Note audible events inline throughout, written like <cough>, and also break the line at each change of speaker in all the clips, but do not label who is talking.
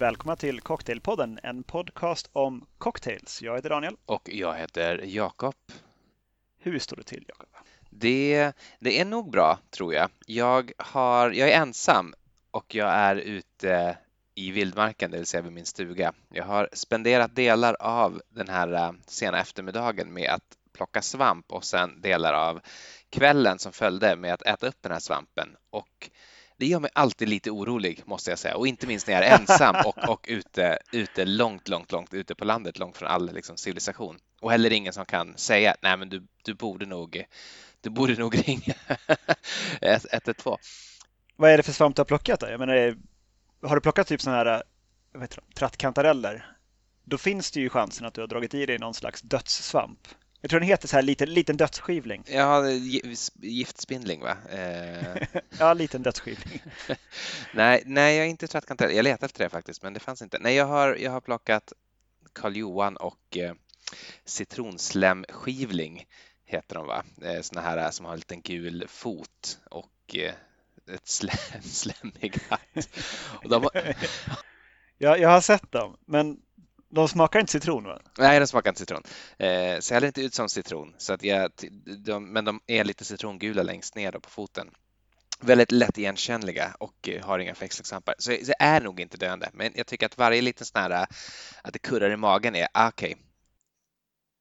Välkomna till Cocktailpodden, en podcast om cocktails. Jag heter Daniel.
Och jag heter Jakob.
Hur står det till, Jakob?
Det, det är nog bra, tror jag. Jag, har, jag är ensam och jag är ute i vildmarken, det vill säga vid min stuga. Jag har spenderat delar av den här eh, sena eftermiddagen med att plocka svamp och sen delar av kvällen som följde med att äta upp den här svampen. Och det gör mig alltid lite orolig måste jag säga och inte minst när jag är ensam och, och ute, ute långt, långt, långt ute på landet, långt från all liksom, civilisation. Och heller ingen som kan säga nej, men du, du borde nog, du borde nog ringa <laughs> 112.
Vad är det för svamp du har plockat? Då? Jag menar, har du plockat typ sådana här vad trattkantareller? Då finns det ju chansen att du har dragit i dig någon slags dödssvamp. Jag tror den heter så här liten, liten dödsskivling.
Ja, giftspindling va? Eh... <laughs>
ja, liten dödsskivling. <laughs>
nej, nej, jag är inte trattkantarell. Jag letade efter det faktiskt, men det fanns inte. Nej, jag har, jag har plockat Karl Johan och eh, citronslämskivling heter de va? Eh, såna här som har en liten gul fot och eh, ett slä, <laughs> en slemmig hatt.
har... <laughs> ja, jag har sett dem, men de smakar inte citron va?
Nej, de smakar inte citron. Eh, ser heller inte ut som citron, så att jag, de, men de är lite citrongula längst ner på foten. Väldigt lätt igenkännliga och har inga växtslutsvampar. Så det är nog inte döende, men jag tycker att varje liten sån här, att det kurrar i magen är ah, okej, okay,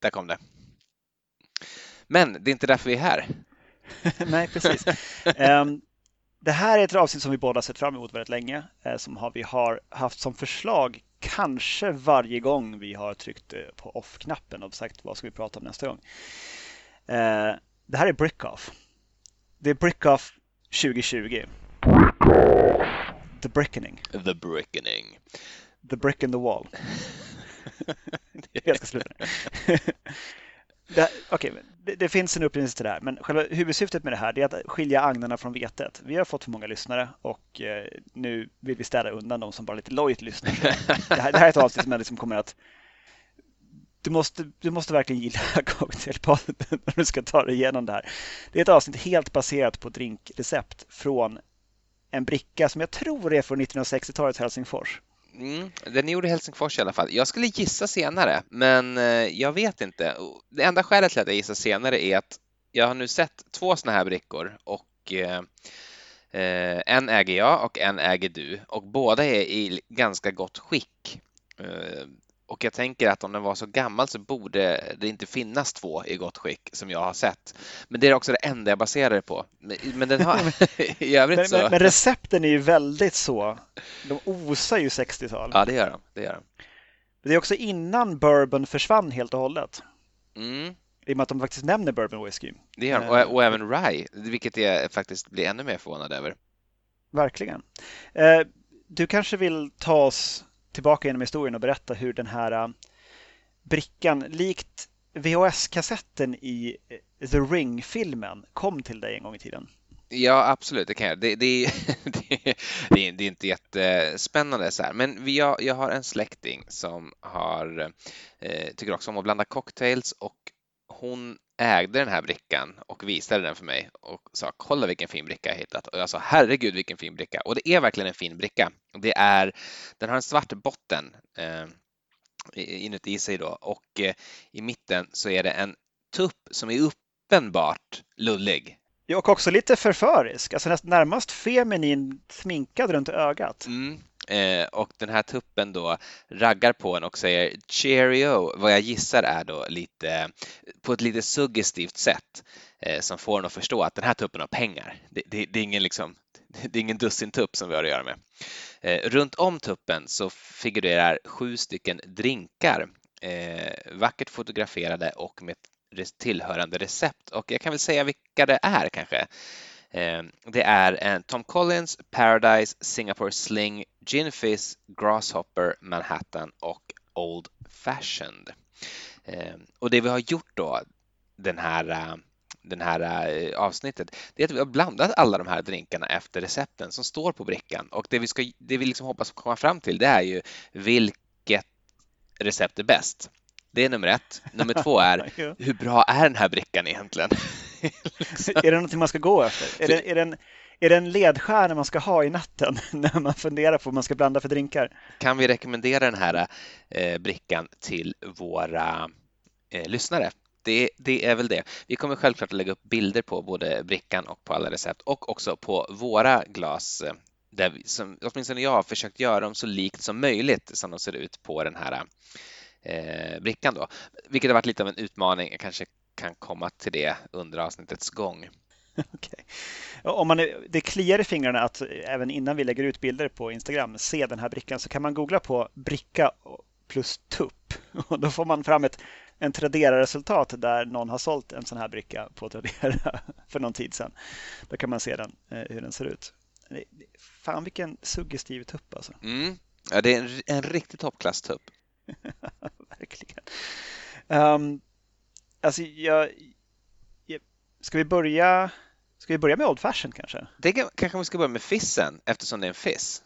där kom det. Men det är inte därför vi är här. <laughs>
Nej, precis. um, det här är ett avsnitt som vi båda sett fram emot väldigt länge, eh, som har, vi har haft som förslag kanske varje gång vi har tryckt eh, på off-knappen och sagt vad ska vi prata om nästa gång. Eh, det här är Brickoff. Det är Brickoff 2020. The Brickening.
The Brickening.
The Brick in the Wall. <laughs> <laughs> Jag ska sluta <laughs> det, okay, det, det, finns en upprinnelse till det här, men själva huvudsyftet med det här är att skilja agnarna från vetet. Vi har fått för många lyssnare och eh, nu vill vi städa undan de som bara lite lojt lyssnar. <laughs> det, här, det här är ett avsnitt som liksom kommer att du måste, du måste verkligen gilla <laughs> Cocktailpodden när du ska ta dig igenom det här. Det är ett avsnitt helt baserat på drinkrecept från en bricka som jag tror är från 1960-talets Helsingfors.
Mm, den är gjord i Helsingfors i alla fall. Jag skulle gissa senare, men eh, jag vet inte. Det enda skälet till att jag gissar senare är att jag har nu sett två sådana här brickor och eh, eh, en äger jag och en äger du och båda är i ganska gott skick. Eh, och jag tänker att om den var så gammal så borde det inte finnas två i gott skick som jag har sett. Men det är också det enda jag baserar det på. Men den har <laughs> <laughs> i övrigt
så. Men, men, recepten är ju väldigt så. De osar ju 60-tal.
Ja, det gör de. Det gör de.
Det är också innan bourbon försvann helt och hållet.
Mm.
I och med att de faktiskt nämner bourbon whisky.
Det gör de. Och, och även rye, vilket jag faktiskt blir ännu mer förvånad över.
Verkligen. Eh, du kanske vill ta oss tillbaka genom historien och berätta hur den här äh, brickan, likt VHS-kassetten i äh, The Ring-filmen, kom till dig en gång i tiden.
Ja, absolut, det kan jag. Det, det, <laughs> det, det, är, inte jättespännande så här, men jag, jag har en släkting som har, eh, tycker också om att blanda cocktails och hon ägde den här brickan och visade den för mig och sa kolla vilken fin bricka jag hittat och jag sa herregud vilken fin bricka och det är verkligen en fin bricka. Det är, den har en svart botten eh, inuti sig då och eh, i mitten så är det en tupp som är uppenbart lullig.
Ja, och också lite förförisk, alltså närmast feminin sminkad runt ögat.
Mm, Eh, och den här tuppen då raggar på en och säger cheerio, vad jag gissar är då lite på ett lite suggestivt sätt eh, som får en att förstå att den här tuppen har pengar. Det, det, det är ingen liksom <laughs> det är ingen dussintupp som vi har att göra med. Eh, runt om tuppen så figurerar sju stycken drinkar, eh, vackert fotograferade och med tillhörande recept. Och jag kan väl säga vilka det är kanske. Ehm, det är en Tom Collins, Paradise, Singapore Sling, Gin Fizz, Grasshopper, Manhattan och Old Fashioned. Ehm, och det vi har gjort då den här eh, den här eh, avsnittet, det är att vi har blandat alla de här drinkarna efter recepten som står på brickan och det vi, ska, det vi liksom hoppas komma fram till det är ju vilket recept är bäst? Det är nummer ett. Nummer två <laughs> är, hur bra är den här brickan egentligen? <laughs>
är det någonting man ska gå efter? Är det, är det en, är det en ledstjärna man ska ha i natten <laughs> när man funderar på vad man ska blanda för drinkar?
Kan vi rekommendera den här eh, brickan till våra eh, lyssnare? Det, det, är väl det. Vi kommer självklart att lägga upp bilder på både brickan och på alla recept och också på våra glas eh, där vi, som, åtminstone jag har försökt göra dem så likt som möjligt som de ser ut på den här eh, brickan då, vilket har varit lite av en utmaning. Jag kanske kan komma till det under avsnittets gång. <laughs>
Okay. Om man är, det kliar i fingrarna att även innan vi lägger ut bilder på Instagram se den här brickan så kan man googla på bricka plus tupp <laughs> och då får man fram ett en Tradera-resultat där någon har sålt en sån här bricka på Tradera <laughs> för någon tid sedan. Då kan man se den, eh, hur den ser ut. Fan vilken suggestiv tupp alltså.
Mm. Ja, det är en, en riktig toppklass-tupp. <laughs>
Verkligen. Um, alltså jag, jag, ska vi börja Ska vi börja med Old Fashion kanske?
Det kanske vi ska börja med fissen eftersom det är en fiss.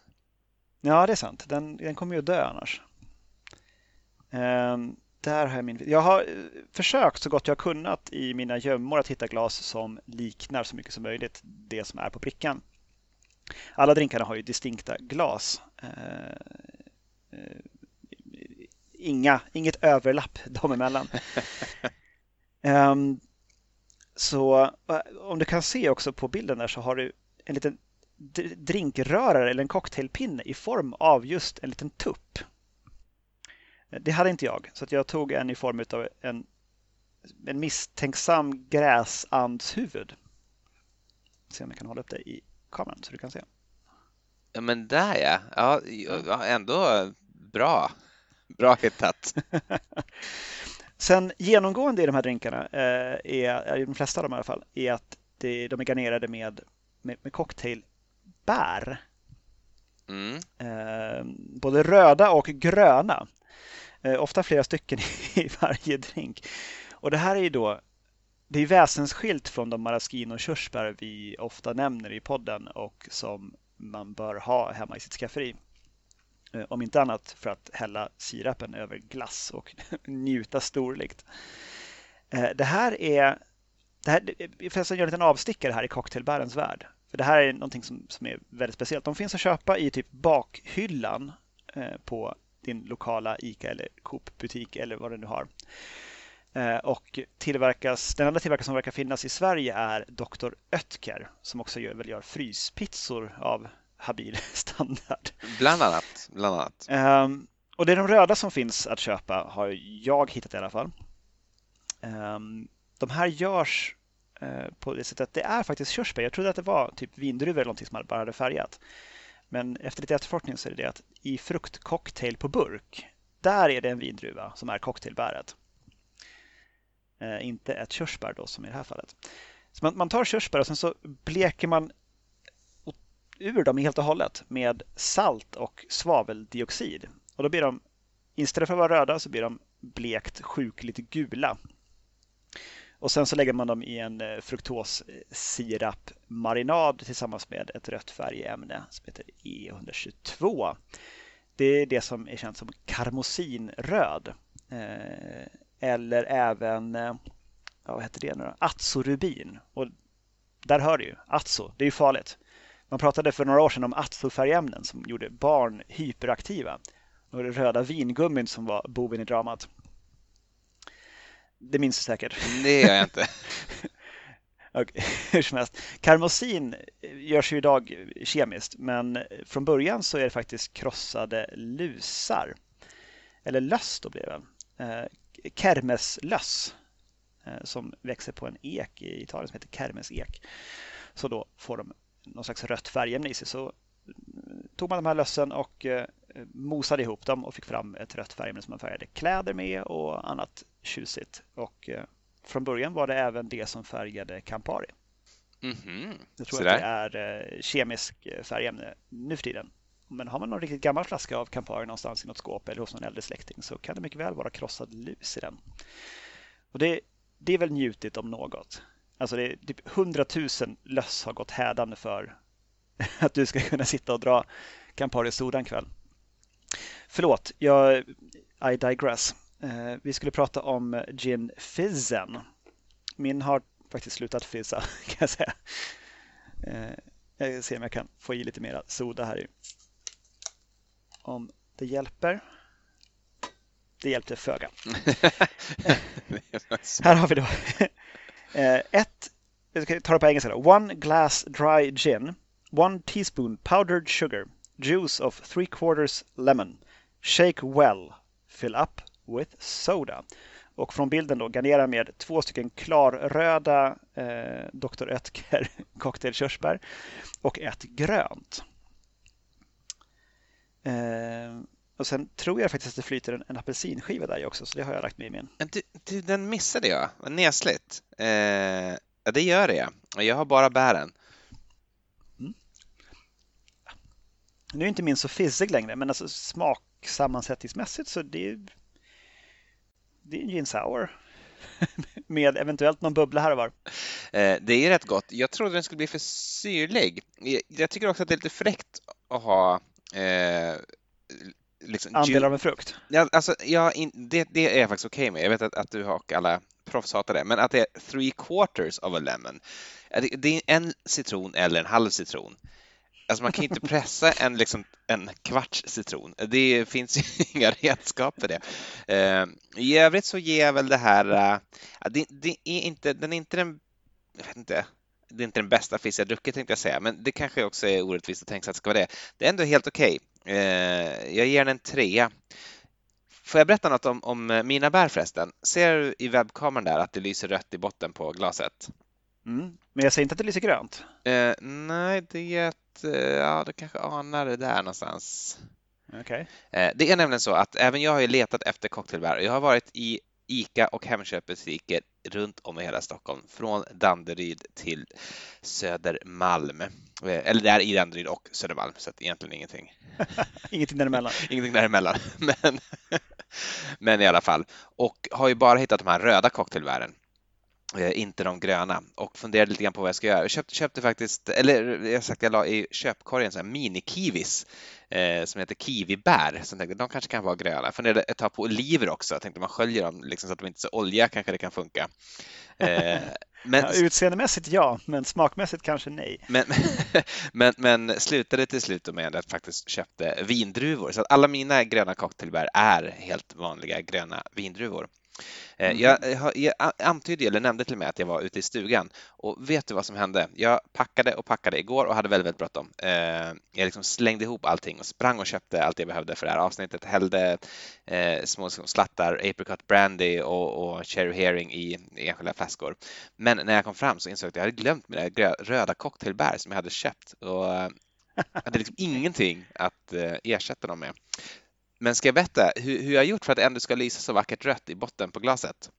Ja, det är sant. Den, den kommer ju att dö annars. Um, där har jag min... Jag har eh, försökt så gott jag kunnat i mina gömmor att hitta glas som liknar så mycket som möjligt det som är på brickan. Alla drinkarna har ju distinkta glas. Eh, eh, inga, inget överlapp <laughs> dem emellan. um, så eh, om du kan se också på bilden där så har du en liten drinkrörare eller en cocktailpinne i form av just en liten tupp. Det hade inte jag, så jag tog en i form av en, en misstänksam gräsandshuvud. Se om jag kan hålla upp det i kameran så du kan se.
Ja, men där. Ja, ja ändå bra. <laughs> Bra hittat. <laughs>
Sen genomgående i de här drinkarna, eh, är, i de flesta av dem i alla fall, är att det, de är garnerade med, med, med cocktailbär. Mm. Eh, både röda och gröna. Eh, ofta flera stycken <laughs> i varje drink. Och det här är ju då det är väsensskilt från de maraschino körsbär vi ofta nämner i podden och som man bör ha hemma i sitt skafferi. Eh, om inte annat för att hälla sirapen över glass och <laughs> njuta storligt. Eh, det här är det här, eh, jag får göra en liten avstickare här i cocktailbärens värld. För det här är någonting som, som är väldigt speciellt. De finns att köpa i typ bakhyllan på din lokala ICA eller Coop-butik eller vad du nu har. Och tillverkas, den enda tillverkare som verkar finnas i Sverige är Dr. Oetker som också gör, väl gör fryspizzor av habil <laughs> standard.
Bland annat. Bland annat.
Um, och det är de röda som finns att köpa har jag hittat i alla fall. Um, de här görs uh, på det sättet att det är faktiskt körsbär. Jag trodde att det var typ vindruvor eller någonting som man bara hade färgat. Men efter lite efterforskning så är det det att i fruktcocktail på burk, där är det en vindruva som är cocktailbäret. Eh, inte ett körsbär då som i det här fallet. Så man, man tar körsbär och sen så bleker man ur dem helt och hållet med salt och svaveldioxid. Och då blir de, istället för att vara röda så blir de blekt sjukligt gula. Och sen så lägger man dem i en eh, fruktossirapmarinad tillsammans med ett rött färgämne som heter E122. Det är det som är känt som karmosinröd. Eh, eller även, eh, ja, vad heter det nu då? Azorubin. Och där hör du ju, azo, det är ju farligt. Man pratade för några år sedan om azofärgämnen som gjorde barn hyperaktiva. Och det röda vingummin som var boven i dramat. Det minns du säkert.
Det gör jag inte. <laughs>
okay, hur som helst. Karmosin görs ju idag kemiskt, men från början så är det faktiskt krossade lusar. Eller löss då blir det. Eh, kermeslöss eh, som växer på en ek i Italien som heter kermesek. Så då får de någon slags rött färgämne i sig. Så eh, tog man de här lössen och eh, mosade ihop dem och fick fram ett rött färgämne som man färgade kläder med och annat tjusigt. Och eh, från början var det även det som färgade Campari.
Mm -hmm.
Jag tror Så att det är kemisk färgämne nu för tiden. Men har man någon riktigt gammal flaska av Campari någonstans i något skåp eller hos någon äldre släkting så kan det mycket väl vara krossad lus i den. Och det, det är väl njutigt om något. Alltså det är typ hundratusen löss har gått hädande för <laughs> att du ska kunna sitta och dra Campari Soda en kväll. Förlåt, jag I digress. Eh, vi skulle prata om gin fizzen. Min har faktiskt slutat fizza <laughs> kan jag säga. Eh, jag ser om jag kan få i lite mera soda här i. Om det hjälper. Det hjälpte föga. <laughs> här har vi då eh, ett, jag ska ta det på engelska då. One glass dry gin, one teaspoon powdered sugar, juice of three quarters lemon, shake well, fill up with soda. Och från bilden då garnera med två stycken klarröda eh, Dr. Oetker <laughs> cocktailkörsbär och ett grönt. Eh, och sen tror jag faktiskt att det flyter en, en apelsinskiva där också, så det har jag lagt med i min.
Du, du den missade jag. Vad nesligt. Eh, ja, det gör det. Jag har bara bären. Mm.
Nu är inte min så fizzig längre, men alltså smaksammansättningsmässigt så det är, det är en gin sour. <laughs> med eventuellt någon bubbla här och var.
Eh, det är rätt gott. Jag trodde den skulle bli för syrlig. Jag tycker också att det är lite fräckt att ha eh,
liksom, Andelar av en frukt?
Ja, alltså, ja, in, det, det är jag faktiskt okej okay med. Jag vet att, att du och alla proffs hatar det, men att det är three quarters of a lemon. Det, det är en citron eller en halv citron. Alltså man kan inte pressa <laughs> en, liksom, en kvarts citron. Det finns ju <laughs> inga redskap för det. Uh, I övrigt så ger jag väl det här, uh, det, det, är inte, den är inte den, jag vet inte, det är inte den bästa fisk jag druckit tänkte jag säga, men det kanske också är orättvist att tänka sig att det ska vara det. Det är ändå helt okej. Okay. Eh, jag ger den en trea. Får jag berätta något om, om mina bär förresten? Ser du i webbkameran där att det lyser rött i botten på glaset?
Mm. Men jag säger inte att det lyser grönt.
Eh, nej, det är ett, eh, ja, du kanske anar det där någonstans.
Okay.
Eh, det är nämligen så att även jag har letat efter cocktailbär. Jag har varit i ICA och Hemköpbutiker runt om i hela Stockholm, från Danderyd till Södermalm. Eh, eller där i Danderyd och Södermalm, så egentligen ingenting. <laughs>
ingenting däremellan. <laughs>
ingenting däremellan, <laughs> men, men i alla fall. Och har ju bara hittat de här röda cocktailbären Eh, inte de gröna och funderade lite grann på vad jag ska göra. Jag köpte, köpte faktiskt, eller jag sagt jag la i köpkorgen så här mini-kiwis eh, som heter kiwibär. Så jag tänkte de kanske kan vara gröna. Jag funderade ett tag på oliver också. Jag tänkte man sköljer dem liksom så att de inte är så olja kanske det kan funka.
Eh, men, ja, utseendemässigt ja, men smakmässigt kanske nej.
Men, <laughs> men, men slutade till slut med att faktiskt köpte vindruvor. Så att alla mina gröna cocktailbär är helt vanliga gröna vindruvor. Eh, mm. Jag, jag, antydde eller nämnde till och med att jag var ute i stugan och vet du vad som hände? Jag packade och packade igår och hade väldigt, väldigt bråttom. Eh, jag liksom slängde ihop allting och sprang och köpte allt jag behövde för det här avsnittet. Hällde eh, små slattar apricot brandy och, och cherry herring i, enskilda flaskor. Men när jag kom fram så insåg jag att jag hade glömt mina röda cocktailbär som jag hade köpt och hade liksom <laughs> ingenting att ersätta dem med. Men ska jag berätta hur, hur jag gjort för att det ändå ska lysa så vackert rött i botten på glaset?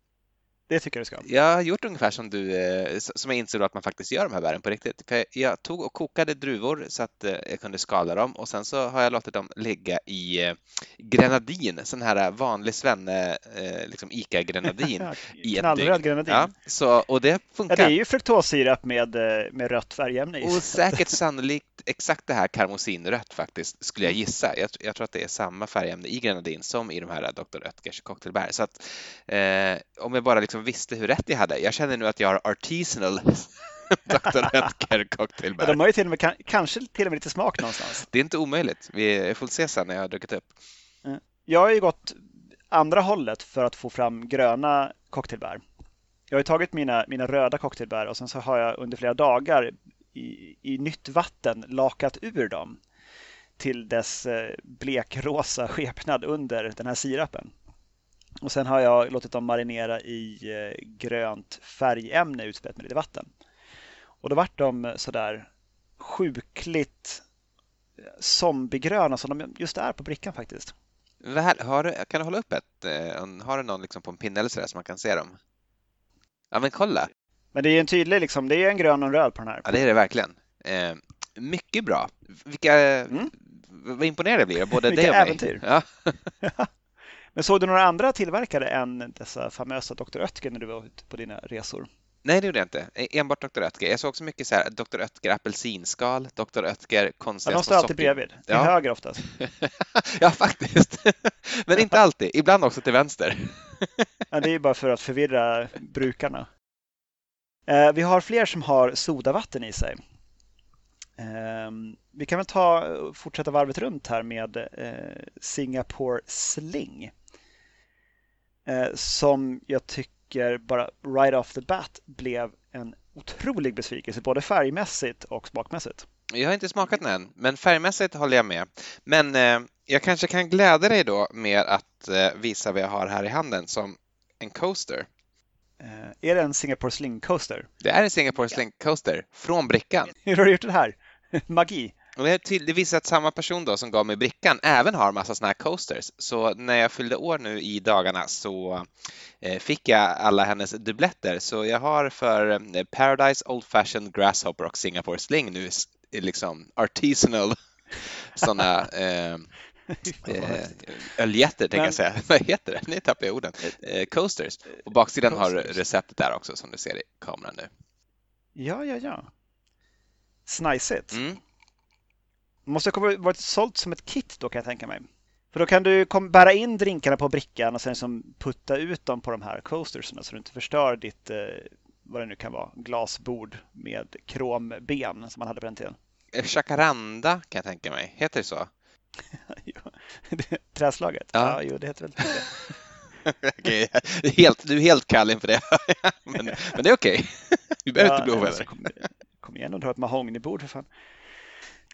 Det tycker jag du ska.
Jag har gjort ungefär som du, eh, som jag insåg att man faktiskt gör de här bären på riktigt. För jag tog och kokade druvor så att eh, jag kunde skala dem och sen så har jag låtit dem ligga i eh, grenadin, sån här vanlig svenne, liksom ICA-grenadin. <laughs>
Knallröd grenadin.
Ja, så, och det funkar.
Ja, det är ju fruktossirap med, med rött färgämne
i. Och <laughs> säkert sannolikt exakt det här karmosinrött faktiskt, skulle jag gissa. Jag, jag, tror att det är samma färgämne i grenadin som i de här Dr. Oetkers cocktailbär. Så att eh, om jag bara liksom visste hur rätt jag hade. Jag känner nu att jag har artisanal <laughs> Dr. Oetker cocktailbär.
De har ju till och med, kanske till och med lite smak någonstans.
Det är inte omöjligt. Vi får se sen när jag har druckit upp.
Jag har ju gått andra hållet för att få fram gröna cocktailbär. Jag har tagit mina, mina röda cocktailbär och sen så har jag under flera dagar i, i nytt vatten lakat ur dem till dess eh, blekrosa skepnad under den här sirapen. Och sen har jag låtit dem marinera i eh, grönt färgämne utspätt med lite vatten. Och då vart de sådär sjukligt eh, zombiegröna som de just är på brickan faktiskt.
Har du, kan du hålla upp ett? Har du någon liksom på en pinne eller sådär så man kan se dem? Ja men kolla!
Men det är en tydlig, liksom, det är en grön och en röd på den här.
Ja det är det verkligen. Eh, mycket bra. Vilka, mm. Vad imponerad jag blir både
det och mig. äventyr. Ja. <laughs> <laughs> Men såg du några andra tillverkare än dessa famösa Dr. Oetker när du var ute på dina resor?
Nej, det gjorde jag inte. E- Enbart Dr. Oetker. Jag såg också mycket så här Dr. Oetker apelsinskal, Dr. Oetker konstiga
ja, De står alltid bredvid, till ja. höger oftast. <laughs>
ja, faktiskt. <laughs> Men inte alltid, ibland också till vänster. <laughs>
ja, det är bara för att förvirra brukarna. Eh, vi har fler som har sodavatten i sig. Eh, vi kan väl ta fortsätta varvet runt här med eh, Singapore Sling. Eh, som jag tycker bara right off the bat blev en otrolig besvikelse både färgmässigt och smakmässigt.
Jag har inte smakat den än, men färgmässigt håller jag med. Men eh, jag kanske kan glädja dig då med att eh, visa vad jag har här i handen som en coaster.
Eh, är det en Singapore Sling Coaster?
Det är en Singapore Sling Coaster från brickan.
Hur har du gjort det här? <laughs> Magi?
Och det, till, det visar att samma person då som gav mig brickan även har massa sådana här coasters. Så när jag fyllde år nu i dagarna så eh, fick jag alla hennes dubbletter. Så jag har för eh, Paradise, Old Fashioned, Grasshopper och Singapore Sling nu liksom artisanal <laughs> sådana eh, <laughs> eh, öljätter, tänker jag säga. <laughs> Vad heter det? Nu tappar jag orden. Eh, coasters. På baksidan coasters. har receptet där också som du ser i kameran nu.
Ja, ja, ja. Snajsigt. Mm. Måste ha varit sålt som ett kit då kan jag tänka mig. För då kan du kom, bära in drinkarna på brickan och sen som putta ut dem på de här coasterserna så du inte förstör ditt, eh, vad det nu kan vara, glasbord med kromben som man hade på den tiden.
Jacaranda kan jag tänka mig, heter det så? <laughs>
Träslaget? Ja. ja, jo det heter väl
det. <laughs> okay. helt, du är helt kall inför det, <laughs> men, men det är okej. Okay. Vi behöver ja, inte bli ovänner.
Kom, kom igen och dra ett mahognybord för fan.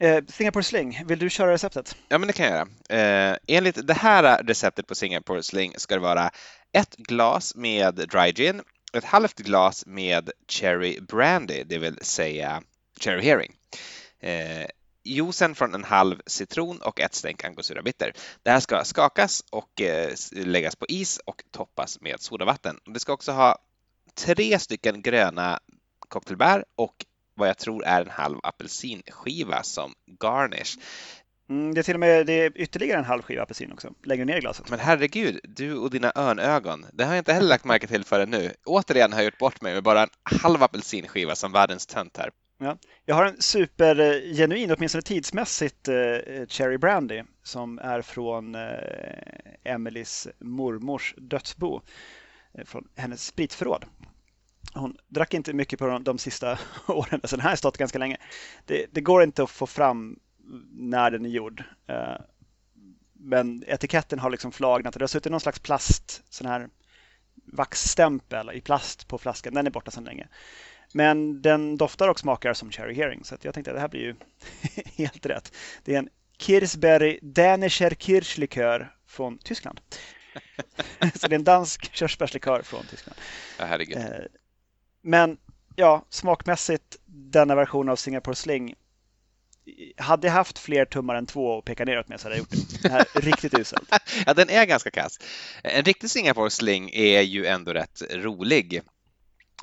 Eh, Singapore Sling, vill du köra receptet?
Ja, men det kan jag göra. Eh, enligt det här receptet på Singapore Sling ska det vara ett glas med dry gin, ett halvt glas med cherry brandy, det vill säga cherry herring. Eh, juicen från en halv citron och ett stänk angostura bitter. Det här ska skakas och eh, läggas på is och toppas med sodavatten. Det ska också ha tre stycken gröna cocktailbär och vad jag tror är en halv apelsinskiva som garnish.
Mm, det är till och med det är ytterligare en halv skiva apelsin också, längre ner i glaset.
Men herregud, du och dina örnögon. Det har jag inte heller lagt märke till förrän nu. Återigen har jag gjort bort mig med bara en halv apelsinskiva som världens tönt här.
Ja. Jag har en supergenuin, åtminstone tidsmässigt, eh, Cherry Brandy som är från eh, Emelies mormors dödsbo, eh, från hennes spritförråd. Hon drack inte mycket på de, de sista <laughs> åren, så den här har stått ganska länge. Det, det, går inte att få fram när den är gjord. Eh, men etiketten har liksom flagnat. Det har suttit någon slags plast, sån här vaxstämpel i plast på flaskan. Den är borta sedan länge. Men den doftar och smakar som Cherry Hearing så jag tänkte att det här blir ju <laughs> helt rätt. Det är en Kirsberry Danischer Kirschlikör från Tyskland. <laughs> så det är en dansk körsbärslikör från Tyskland.
Ja, herregud.
Men ja, smakmässigt denna version av Singapore Sling hade jag haft fler tummar än två och peka neråt med så hade jag gjort det. det här är <laughs> riktigt uselt.
ja, den är ganska kass. En riktig Singapore Sling är ju ändå rätt rolig.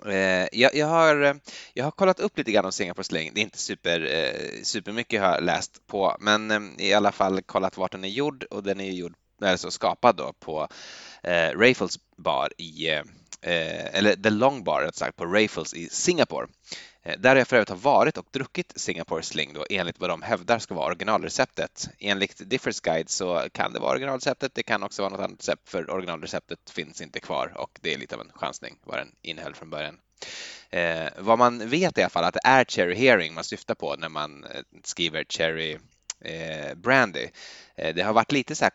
Eh, jag, jag, har, jag har kollat upp lite grann om Singapore Sling. Det är inte super, eh, supermycket jag har läst på, men eh, i alla fall kollat vart den är gjord och den är gjord, alltså skapad då på Raffles bar i, Eh, eller The Long Bar rätt sagt, på Raffles i Singapore. Eh, där där jag för övrigt har varit och druckit Singapore Sling då, enligt vad de hävdar ska vara originalreceptet. Enligt Differs Guide så kan det vara originalreceptet, det kan också vara något annat recept för originalreceptet finns inte kvar och det är lite av en chansning vad den innehöll från början. Eh, vad man vet i alla fall att det är Cherry Hearing man syftar på när man eh, skriver Cherry eh, Brandy. Eh, det har varit lite så här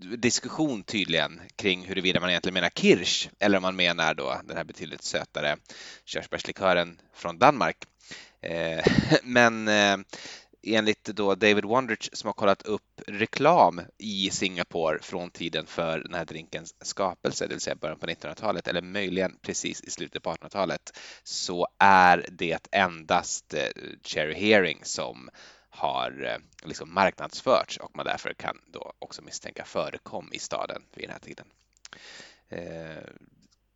diskussion tydligen kring huruvida man egentligen menar kirsch eller om man menar då den här betydligt sötare körsbärslikören från Danmark. Eh, <laughs> men eh, enligt då David Wondrich som har kollat upp reklam i Singapore från tiden för den här drinkens skapelse, det vill säga början på 1900-talet eller möjligen precis i slutet på 1800-talet, så är det endast eh, Cherry Hearing som har eh, liksom marknadsförts och man därför kan då också misstänka förekom i staden vid den här tiden. Eh,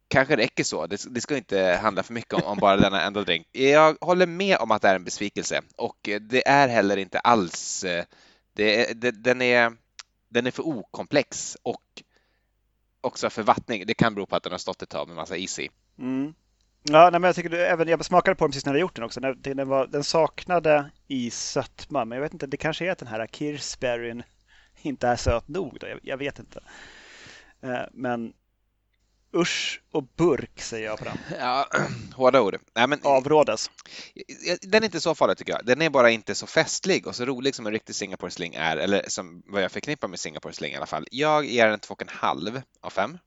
kanske räcker så. Det, det, ska inte handla för mycket om, om bara denna enda drink. Jag håller med om att det är en besvikelse och det är heller inte alls. Eh, det, det, den, är, den är för okomplex och också för vattning. Det kan bero på att den har stått ett tag med massa is i. Mm.
Ja, nej, men jag tycker även jag smakade på den precis när jag gjort den också. Den, var, den saknade i sötma, men jag vet inte, det kanske är att den här kirschberryn inte är söt nog. Då. Jag, jag vet inte. Eh, men usch och burk säger jag på den.
Ja, <clears throat> hårda ord. Nej, men,
Avrådes.
Den är inte så farlig tycker jag. Den är bara inte så festlig och så rolig som en riktig Singapore Sling är, eller som vad jag förknippar med Singapore Sling i alla fall. Jag ger den 2,5 av 5.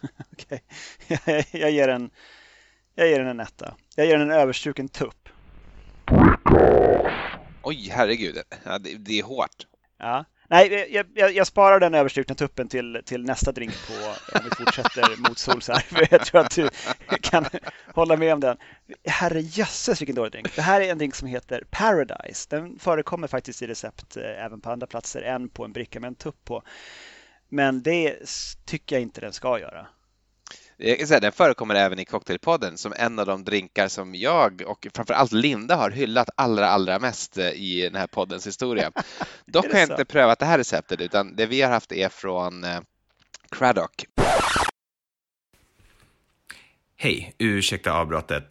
<laughs>
Okej, okay. <laughs> jag, ger den, jag ger den en etta. Jag ger den en överstruken tupp.
Oj, herregud. Ja, det, det är hårt.
Ja. Nej, jag, jag, jag, sparar den överstrukna tuppen till, till nästa drink på om vi fortsätter <laughs> mot sols här. För jag tror att du kan hålla med om den. Herre jösses vilken dålig drink. Det här är en drink som heter Paradise. Den förekommer faktiskt i recept eh, även på andra platser än på en bricka med en tupp på. Men det tycker jag inte den ska göra.
Jag kan säga, den förekommer även i Cocktailpodden som en av de drinkar som jag och framförallt Linda har hyllat allra, allra mest eh, i den här poddens historia. <laughs> Dock har jag inte prövat det här receptet utan det vi har haft är från eh, Craddock.
Hej, ursäkta avbrottet.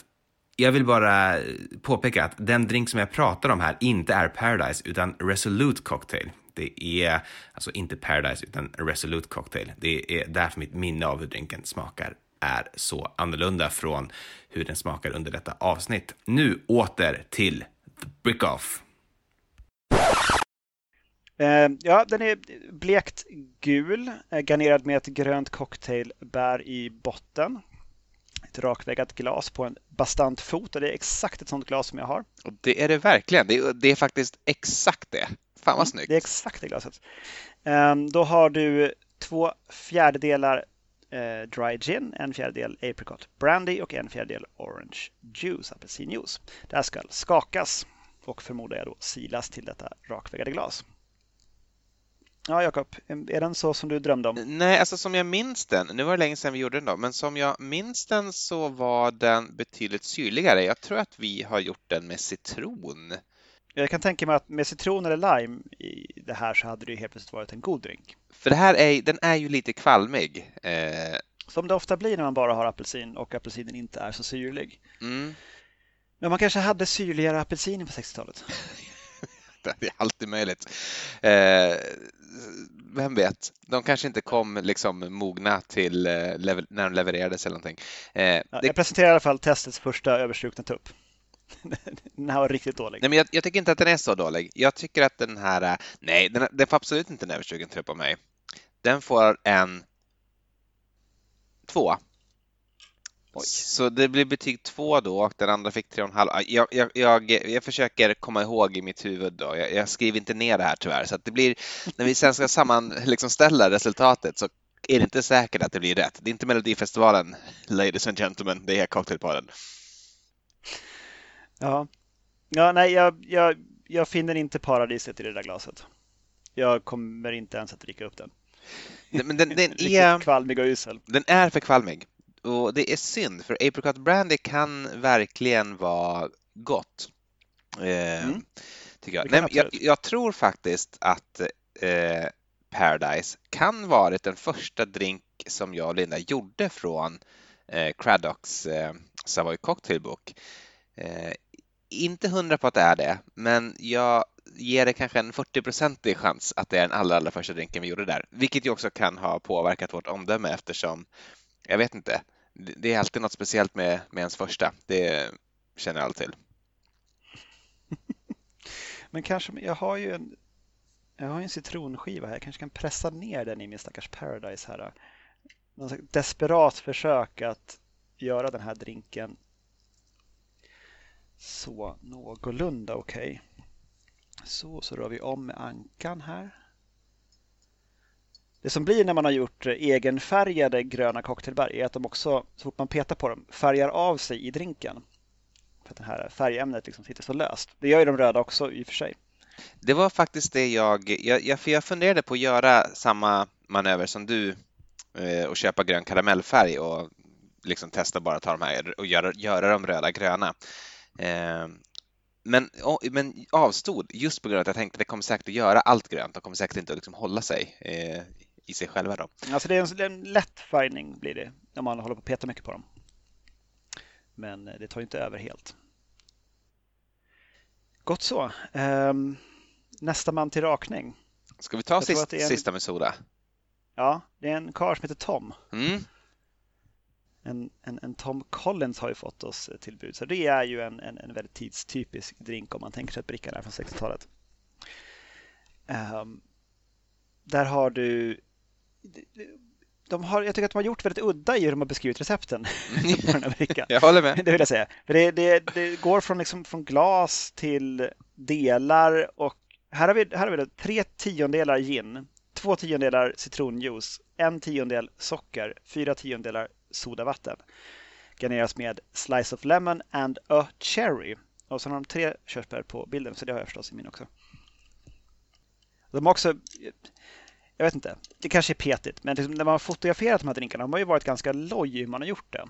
Jag vill bara påpeka att den drink som jag pratar om här inte är Paradise utan Resolute Cocktail. Det är alltså inte Paradise utan Resolute Cocktail. Det är därför mitt minne av hur drinken smakar är så annorlunda från hur den smakar under detta avsnitt. Nu åter till The Brick Off.
Uh, ja, den är blekt gul, uh, garnerad med ett grönt cocktailbär i botten. Ett rakväggat glas på en bastant fot och det är exakt ett sånt glas som jag har.
Och det är det verkligen. Det är, det är faktiskt exakt det. Fan vad snyggt.
Det är exakt det glaset. Um, då har du två fjärdedelar eh, dry gin, en fjärdedel apricot brandy och en fjärdedel orange juice, apelsinjuice. Det här ska skakas och förmodar jag då silas till detta rakväggade glas. Ja, Jakob, är den så som du drömde om?
Nej, alltså som jag minns den, nu var det länge sedan vi gjorde den då, men som jag minns den så var den betydligt syrligare. Jag tror att vi har gjort den med citron.
Jag kan tänka mig att med citron eller lime i det här så hade det helt plötsligt varit en god drink.
För det här är, den är ju lite kvalmig. Eh...
Som det ofta blir när man bara har apelsin och apelsinen inte är så syrlig.
Mm.
Men man kanske hade syrligare apelsiner på 60-talet? <laughs>
det är alltid möjligt. Eh, vem vet? De kanske inte kom liksom mogna till eh, när de levererades eller någonting.
Eh, ja, det... Jag presenterar i alla fall testets första överstrukna tupp. <laughs> den här var riktigt dålig.
Nej, men jag, jag, tycker inte att den är så dålig. Jag tycker att den här, nej, den, den får absolut inte en överstruken trupp av mig. Den får en två. Oj. Så det blir betyg två då och den andra fick tre och en halv. Jag, jag, jag, jag försöker komma ihåg i mitt huvud då. Jag, jag, skriver inte ner det här tyvärr så att det blir när vi sen ska sammanställa liksom resultatet så är det inte säkert att det blir rätt. Det är inte Melodifestivalen, <laughs> ladies and gentlemen, det är Cocktailpodden.
Ja, ja nej, jag, jag, jag finner inte paradiset i det där glaset. Jag kommer inte ens att dricka upp den.
Men den, den <laughs> är
kvalmig och usel.
Den är för kvalmig och det är synd för apricot brandy kan verkligen vara gott. Eh, mm. tycker jag. Nej, jag, jag, tror faktiskt att eh, Paradise kan varit den första drink som jag och Linda gjorde från eh, Craddocks eh, Savoy Cocktailbook. Eh, inte hundra på att det är det, men jag ger det kanske en 40-procentig chans att det är den allra, allra första drinken vi gjorde där, vilket ju också kan ha påverkat vårt omdöme eftersom, jag vet inte, det är alltid något speciellt med, med ens första. Det känner alla till. <laughs>
Men kanske, jag har ju en, jag har en citronskiva här. Jag kanske kan pressa ner den i min stackars Paradise här. Någon desperat försök att göra den här drinken så någorlunda okej. Okay. Så, så rör vi om med ankan här. Det som blir när man har gjort egenfärgade gröna cocktailbär är att de också, så fort man petar på dem, färgar av sig i drinken. För att det här färgämnet liksom sitter så löst. Det gör ju de röda också i och för sig.
Det var faktiskt det jag, jag, för jag funderade på att göra samma manöver som du eh, och köpa grön karamellfärg och liksom testa bara att ta de här och göra, göra dem röda gröna. Eh, men, men avstod just på grund av att jag tänkte att det kommer säkert att göra allt grönt. De kommer säkert inte att liksom hålla sig eh, i sig själva. Då.
Alltså det är en, en lätt färgning blir det när man håller på att peta mycket på dem. Men det tar inte över helt. Gott så. Um, nästa man till rakning.
Ska vi ta sist, en... sista med soda?
Ja, det är en karl som heter Tom.
Mm.
En, en, en, Tom Collins har ju fått oss till bud. Så det är ju en, en, en väldigt tidstypisk drink om man tänker sig att brickan är från 60-talet. Um, ehm, där har du de har, jag tycker att de har gjort väldigt udda i hur de har beskrivit recepten <laughs> på den här brickan.
jag håller med.
Det vill jag säga. Det, det, det går från, liksom, från glas till delar och här har vi, här har vi tre tiondelar gin, två tiondelar citronjuice, en tiondel socker, fyra tiondelar sodavatten. Garneras med slice of lemon and a cherry. Och så har de tre körsbär på bilden, så det har jag förstås i min också. De har också, jag vet inte, det kanske är petigt, men liksom när man har fotograferat de här drinkarna har man ju varit ganska loj hur man har gjort det.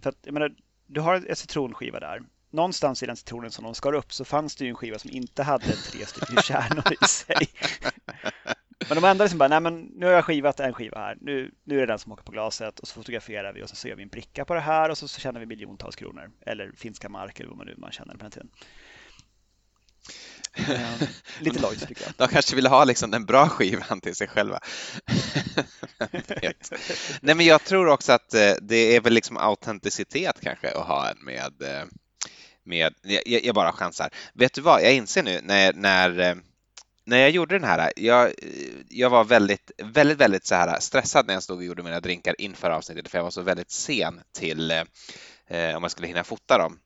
För att, jag menar, du har en citronskiva där. Någonstans i den citronen som de skar upp så fanns det ju en skiva som inte hade tre stycken kärnor i sig. <laughs> Men de ändå liksom bara, nej men nu har jag skivat en skiva här. Nu, nu är det den som åker på glaset och så fotograferar vi och så gör vi en bricka på det här och så, så tjänar vi miljontals kronor. Eller finska mark eller vad man nu man känner på den tiden. Eh, <laughs> lite lojt tycker jag.
De kanske ville ha liksom den bra skivan till sig själva. <laughs> Nej, men jag tror också att eh, det är väl liksom autenticitet kanske att ha en med, eh, med jag, jag bara chansar. Vet du vad, jag inser nu när, när när jag gjorde den här, jag, jag var väldigt, väldigt, väldigt så här stressad när jag stod och gjorde mina drinkar inför avsnittet för jag var så väldigt sen till eh, om jag skulle hinna fota dem.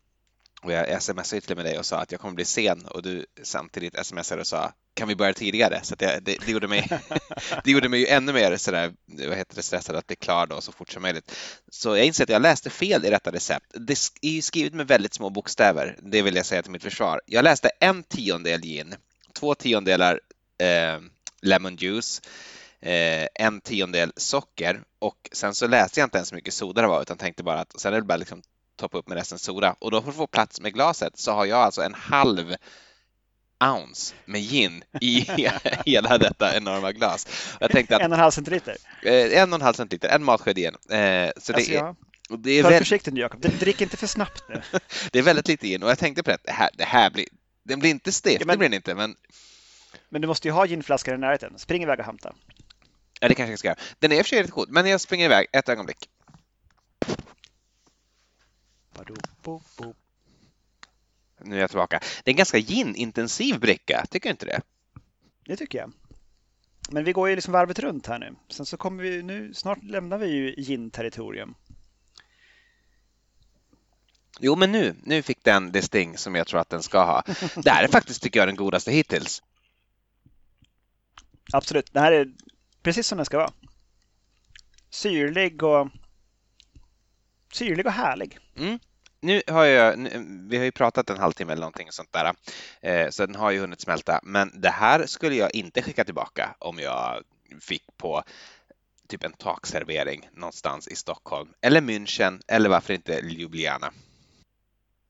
Och jag smsade till med dig och sa att jag kommer bli sen och du samtidigt smsade och sa kan vi börja tidigare? Så jag, det, det, gjorde mig, <laughs> det gjorde mig ju ännu mer sådär, vad heter det, stressad att bli klar då så fort som möjligt. Så jag inser att jag läste fel i detta recept. Det är skrivet med väldigt små bokstäver, det vill jag säga till mitt försvar. Jag läste en tiondel gin, två tiondelar eh, lemon juice, eh, en tiondel socker och sen så läste jag inte ens hur mycket soda det var utan tänkte bara att sen är det bara liksom toppa upp med resten soda och då för att få plats med glaset så har jag alltså en halv ounce med gin i <laughs> hela detta enorma glas.
Jag tänkte att, en och en halv centiliter?
Eh, en och en halv centiliter, en matsked gin. Eh, så alltså, det är,
det är väldigt... försiktigt nu Jakob, drick inte för snabbt nu. <laughs>
det är väldigt lite gin och jag tänkte på det, det här, det här blir, den blir inte stek, ja, men, det blir den inte, men...
Men du måste ju ha ginflaskan i närheten, spring iväg och hämta.
Ja, det kanske jag ska göra. Den är i och för sig rätt god, men jag springer iväg ett ögonblick. Nu är jag tillbaka. Det är en ganska gin-intensiv bricka, tycker du inte det?
Det tycker jag. Men vi går ju liksom varvet runt här nu. Sen så kommer vi nu, snart lämnar vi ju gin-territorium.
Jo, men nu, nu fick den det sting som jag tror att den ska ha. Det här är faktiskt, tycker jag, den godaste hittills.
Absolut, det här är precis som den ska vara. Syrlig och syrlig och härlig.
Mm. Nu har jag, vi har ju pratat en halvtimme eller någonting sånt där, eh, så den har ju hunnit smälta. Men det här skulle jag inte skicka tillbaka om jag fick på typ en takservering någonstans i Stockholm eller München eller varför inte Ljubljana.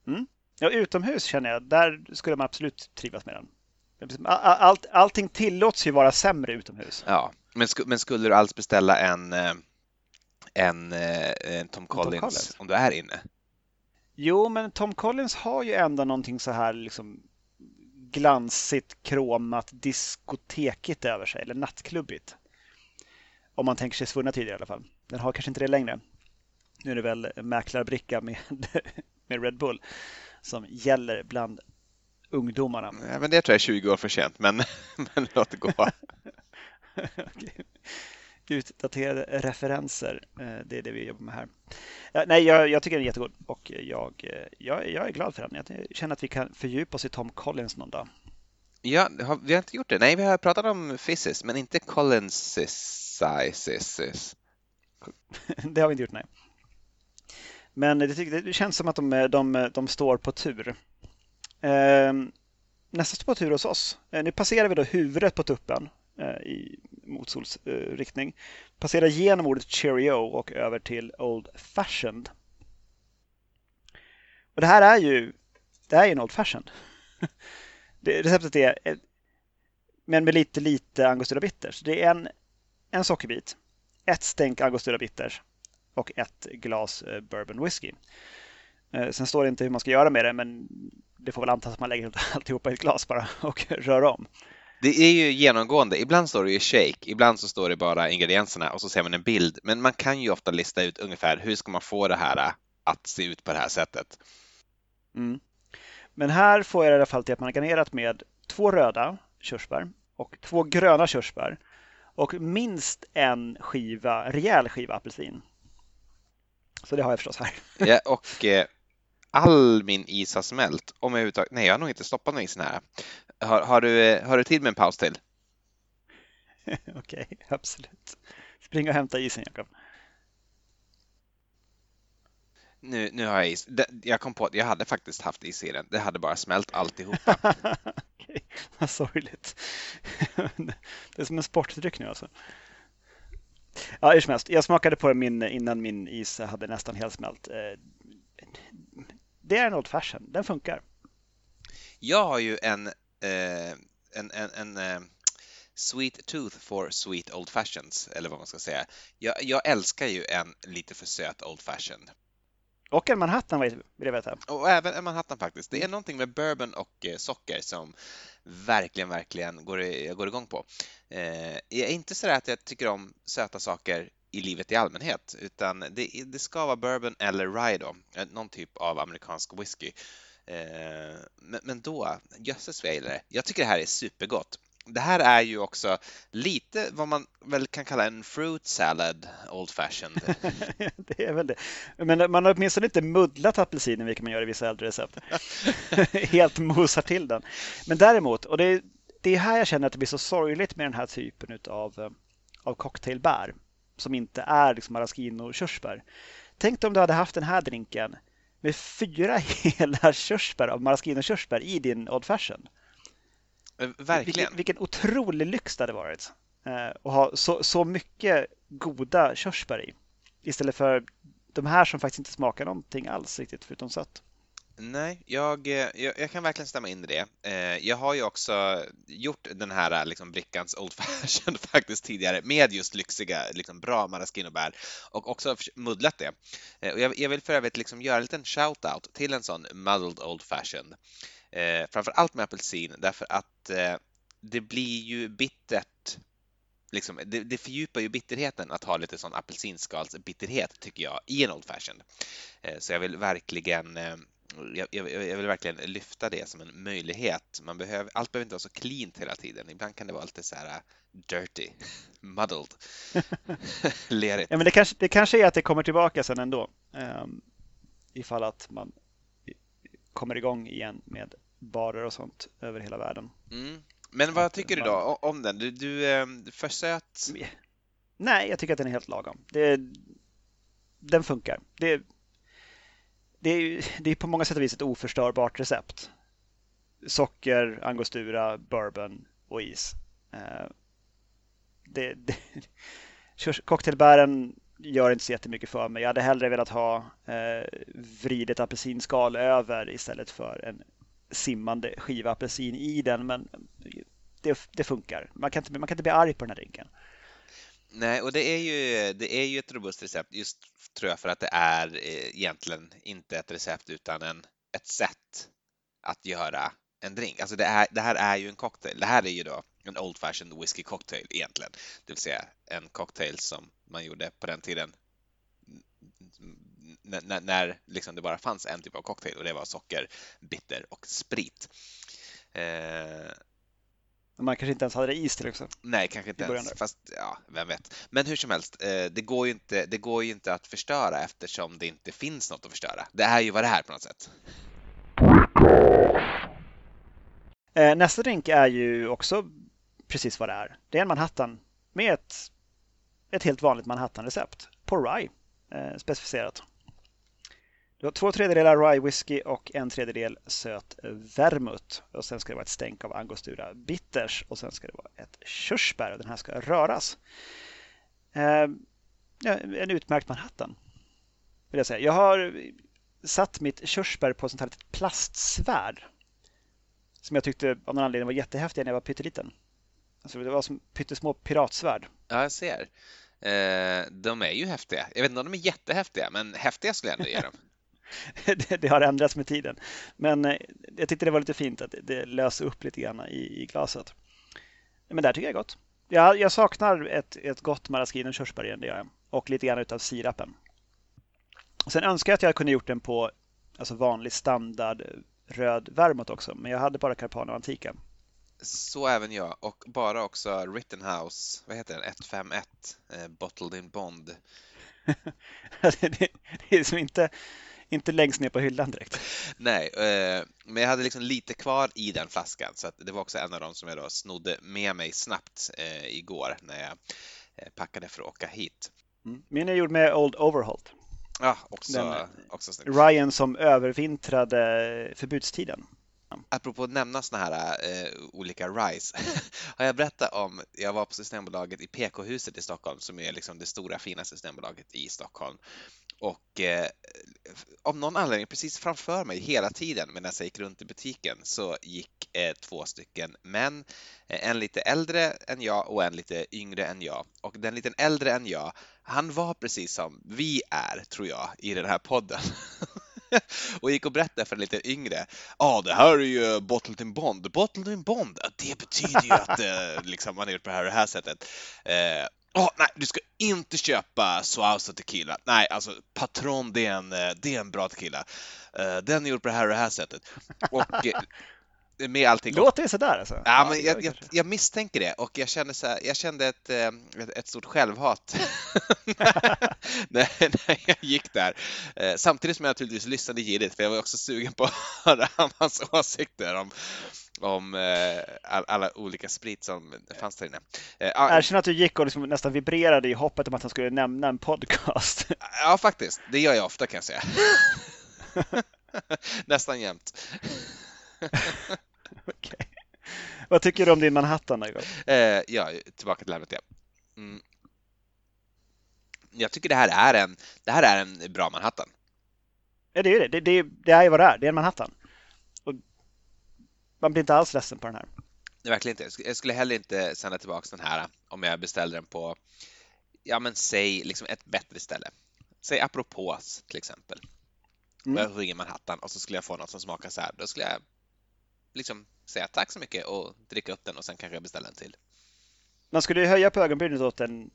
Mm. Ja, utomhus känner jag, där skulle man absolut trivas med den. Allt, allting tillåts ju vara sämre utomhus.
Ja, men, sk men skulle du alls beställa en, eh, en, eh, en Tom, Collins, Tom Collins om du är inne?
Jo, men Tom Collins har ju ändå någonting så här liksom glansigt, kromat, diskotekigt över sig, eller nattklubbigt. Om man tänker sig svunna tider i alla fall. Den har kanske inte det längre. Nu är det väl mäklarbricka med, <laughs> med Red Bull som gäller bland ungdomarna.
Ja, men det tror jag är 20 år för sent, men, <laughs> men låt det gå. <laughs>
Utdaterade referenser, eh, det är det vi jobbar med här. Nej, jag, jag tycker den är jättegod och jag, jag, jag, är glad för den. Jag känner att vi kan fördjupa oss i Tom Collins någon dag.
Ja, vi har inte gjort det. Nej, vi har pratat om Physis, men inte Collins. <laughs>
det har vi inte gjort, nej. Men det, det känns som att de, eh, de, eh, de står på tur. Eh, nästa står på tur hos oss. Eh, nu passerar vi då huvudet på tuppen eh, i motsolsriktning. Passerar genom ordet cheerio och över till Old Fashioned. Och det här är ju det här är en Old Fashioned. <laughs> Det, receptet är eh, men med lite lite Angostura Bitters. Det är en, en sockerbit, ett stänk Angostura Bitters och ett glas eh, Bourbon Whisky. Eh, sen står det inte hur man ska göra med det, men det får väl antas att man lägger <laughs> alltihopa i ett glas bara <laughs> och rör om.
Det är ju genomgående. Ibland står det ju shake, ibland så står det bara ingredienserna och så ser man en bild. Men man kan ju ofta lista ut ungefär hur ska man få det här att se ut på det här sättet.
Mm. Men här får jag i alla fall till att man har garnerat med två röda körsbär och två gröna körsbär och minst en skiva, rejäl skiva apelsin. Så det har jag förstås här. <laughs>
Ja, och eh, all min is har smält. Om jag överhuvudtaget... Nej, jag har nog inte stoppat någon isen här. Har, har, du, eh, har du tid med en paus till? <laughs>
Okej, okay, absolut. Spring och hämta isen, Jakob.
Nu, nu har jag is. Jag kom på att jag hade faktiskt haft is i den. Det hade bara smält alltihopa. <laughs>
Okej, vad sorgligt. Det är som en sportdryck nu alltså. Ja, hur som helst. Jag smakade på min innan min is hade nästan helt smält. Eh, det är en Old Fashion. Den funkar.
Jag har ju en, eh, en, en, en eh, Sweet Tooth for Sweet Old Fashions, eller vad man ska säga. Jag, jag älskar ju en lite för söt Old Fashion.
Och en Manhattan vill jag veta.
Och även en Manhattan faktiskt. Det är någonting med bourbon och eh, socker som verkligen, verkligen går, jag går igång på. Eh, jag är inte så att jag tycker om söta saker i livet i allmänhet, utan det, det ska vara bourbon eller rye då, eh, någon typ av amerikansk whisky. Men, men då, jösses vad jag gillar det. Jag tycker det här är supergott det här är ju också lite vad man väl kan kalla en fruit salad old fashioned. <laughs>
det är väl det. Men man har åtminstone inte muddlat apelsinen, vilket man gör i vissa äldre recept. <laughs> Helt mosar till den. Men däremot, och det är, det är här jag känner att det blir så sorgligt med den här typen av, eh, av cocktailbär som inte är liksom maraschino körsbär. Tänk om du hade haft den här drinken med fyra <laughs> hela körsbär av maraschino körsbär i din old fashion.
Eh, verkligen.
Vilken, vilken otrolig lyx det hade varit. Eh, att ha så, så mycket goda körsbär i. Istället för de här som faktiskt inte smakar någonting alls riktigt förutom sött.
Nej, jag, eh, jag, jag, kan verkligen stämma in i det. Jag har ju också gjort den här liksom brickans Old <laughs> Fashion faktiskt tidigare med just lyxiga, liksom bra maraschino-bär och också muddlat det. Och jag, jag vill för övrigt liksom göra en liten shout-out till en sån muddled Old Fashion. Eh, framför allt med apelsin därför att eh, det blir ju bittert. Liksom, det, det fördjupar ju bitterheten att ha lite sån apelsinskalsbitterhet tycker jag i en Old fashioned. Eh, så jag vill verkligen eh, jag, jag, jag, vill verkligen lyfta det som en möjlighet. Man behöver, allt behöver inte vara så cleant hela tiden. Ibland kan det vara lite så här eh, dirty, <laughs> muddled, <laughs> lerigt.
Ja, men det kanske, det kanske är att det kommer tillbaka sen ändå. Um, ifall att man kommer igång igen med barer och sånt över hela världen.
Mm. Men vad tycker du då om den? Du, du ehm, för söt?
Nej, jag tycker att den är helt lagom. Det, den funkar. Det, det, är, det är på många sätt och vis ett oförstörbart recept. Socker, angostura, bourbon och is. Eh, det, det, <laughs> cocktailbären gör inte så jättemycket för mig. Jag hade hellre velat ha eh, vridet apelsinskal över istället för en simmande skiva apelsin i den. Men det, det funkar. Man kan, inte, man kan inte bli arg på den här drinken.
Nej, och det är ju, det är ju ett robust recept just tror jag för att det är eh, egentligen inte ett recept utan en, ett sätt att göra en drink. Alltså det, är, det här är ju en cocktail. Det här är ju då en Old Fashioned Whiskey Cocktail egentligen. Det vill säga en cocktail som man gjorde på den tiden när, när liksom det bara fanns en typ av cocktail och det var socker, bitter och sprit.
Eh, man kanske inte ens hade det is till också.
Nej, kanske inte ens. Fast ja, vem vet. Men hur som helst, eh, det går, ju inte, det går ju inte att förstöra eftersom det inte finns något att förstöra. Det är ju vad det är på något sätt.
Eh, nästa drink är ju också precis vad det är. Det är en Manhattan med ett, ett helt vanligt Manhattan-recept på rye eh, specificerat. Du har två tredjedelar rye whisky och en tredjedel söt vermouth. Och sen ska det vara ett stänk av angostura bitters och sen ska det vara ett körsbär och den här ska röras. Eh, en utmärkt Manhattan. Vill jag, säga. jag har satt mitt körsbär på ett sånt här litet plastsvärd som jag tyckte av någon anledning var jättehäftiga när jag var pytteliten. Alltså det var som pyttesmå piratsvärd.
Ja, jag ser. Eh, de är ju häftiga. Jag vet inte om de är jättehäftiga, men häftiga skulle jag ändå ge dem. <laughs>
det, det, har ändrats med tiden. Men eh, jag tyckte det var lite fint att det löser upp lite grann i, i glaset. Men det här tycker jag är gott. Jag, jag saknar ett, ett gott maraschino körsbär igen, det gör jag. Och lite grann utav sirapen. Sen önskar jag att jag kunde gjort den på alltså vanlig standard röd vermouth också, men jag hade bara Carpano Antica.
Så även jag och bara också Rittenhouse, vad heter den, 151, eh, Bottled in Bond. <laughs>
det, det är som inte, inte längst ner på hyllan direkt.
Nej, eh, men jag hade liksom lite kvar i den flaskan så det var också en av dem som jag då snodde med mig snabbt eh, igår när jag eh, packade för att åka hit.
Mm. Min är gjord med Old Overholt.
Ja, också, Den, också
snyggt. Ryan som övervintrade förbudstiden.
Apropå att nämna såna här eh, olika RISE. <laughs> har jag berättat om, jag var på Systembolaget i PK-huset i Stockholm som är liksom det stora fina Systembolaget i Stockholm. Och eh, av någon anledning precis framför mig hela tiden medan jag gick runt i butiken så gick eh, två stycken män, eh, en lite äldre än jag och en lite yngre än jag. Och den lite äldre än jag, han var precis som vi är, tror jag, i den här podden. <laughs> och gick och berättade för en lite yngre. Ja, ah, det här är ju Bottled in Bond. Bottled in Bond, det betyder ju att eh, <laughs> liksom, man har gjort på det här och det här sättet. Eh, Oh, nej, du ska inte köpa Suausa Tequila. Nej, alltså Patron, det är en, eh, det är en bra tequila. Uh, den är gjord på det här och det här sättet. Och eh, med allting.
Låter det sådär alltså? Ja,
ja men jag, jag, jag, misstänker det och jag kände, så här, jag kände ett, ett, ett stort självhat <laughs> när, när jag gick där. Samtidigt som jag naturligtvis lyssnade girigt för jag var också sugen på att höra <laughs> hans åsikter om, om eh, all, alla olika sprit som fanns där inne.
Eh, Erkänn att du gick och liksom nästan vibrerade i hoppet om att han skulle nämna en podcast.
Ja, faktiskt. Det gör jag ofta kan jag säga. <laughs> nästan jämt.
okay. Vad tycker du om din Manhattan?
Eh, ja, tillbaka till ämnet. Ja. Mm. Jag tycker det här är en, det här är en bra Manhattan.
Ja, det är det. Det, det, det är ju vad det är. Det är en Manhattan. Man blir inte alls ledsen på den här.
Nej, verkligen inte. Jag skulle heller inte sända tillbaka den här om jag beställde den på, ja men säg liksom ett bättre ställe. Säg apropås till exempel. Mm. Jag ringer Manhattan och så skulle jag få något som smakar så här. Då skulle jag liksom säga tack så mycket och dricka upp den och sen kanske jag beställer en till.
Man skulle ju höja på ögonbrynet åt den